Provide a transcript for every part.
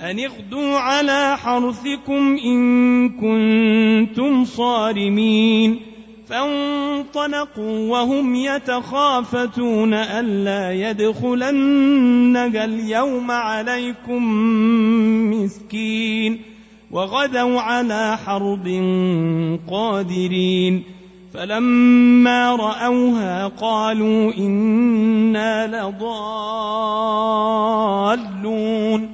أن اغدوا على حرثكم إن كنتم صارمين. فانطلقوا وهم يتخافتون ألا يدخلنك اليوم عليكم مسكين. وغدوا على حرب قادرين. فلما رأوها قالوا إنا لضالون.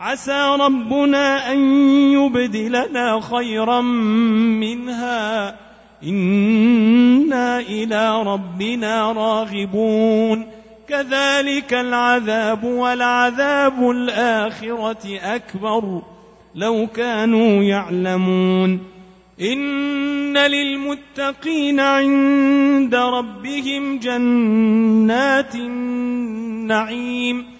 عسى ربنا أن يبدلنا خيرا منها. إنا إلى ربنا راغبون. كذلك العذاب والعذاب الآخرة أكبر. لو كانوا يعلمون. إن للمتقين عند ربهم جنات النعيم.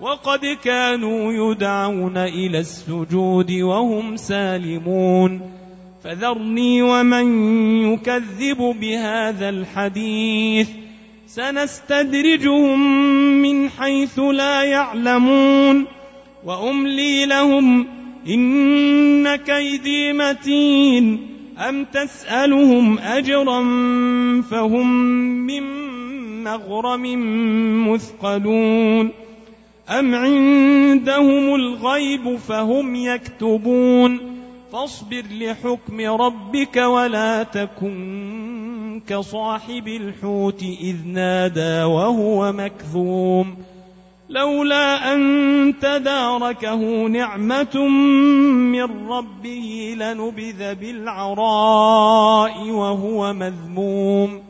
وقد كانوا يدعون إلى السجود وهم سالمون. فذرني ومن يكذب بهذا الحديث. سنستدرجهم من حيث لا يعلمون. وأملي لهم إن كيدي متين. أم تسألهم أجرا فهم من مغرم مثقلون. أم عندهم الغيب فهم يكتبون فاصبر لحكم ربك ولا تكن كصاحب الحوت إذ نادى وهو مكذوم لولا أن تداركه نعمة من ربه لنبذ بالعراء وهو مذموم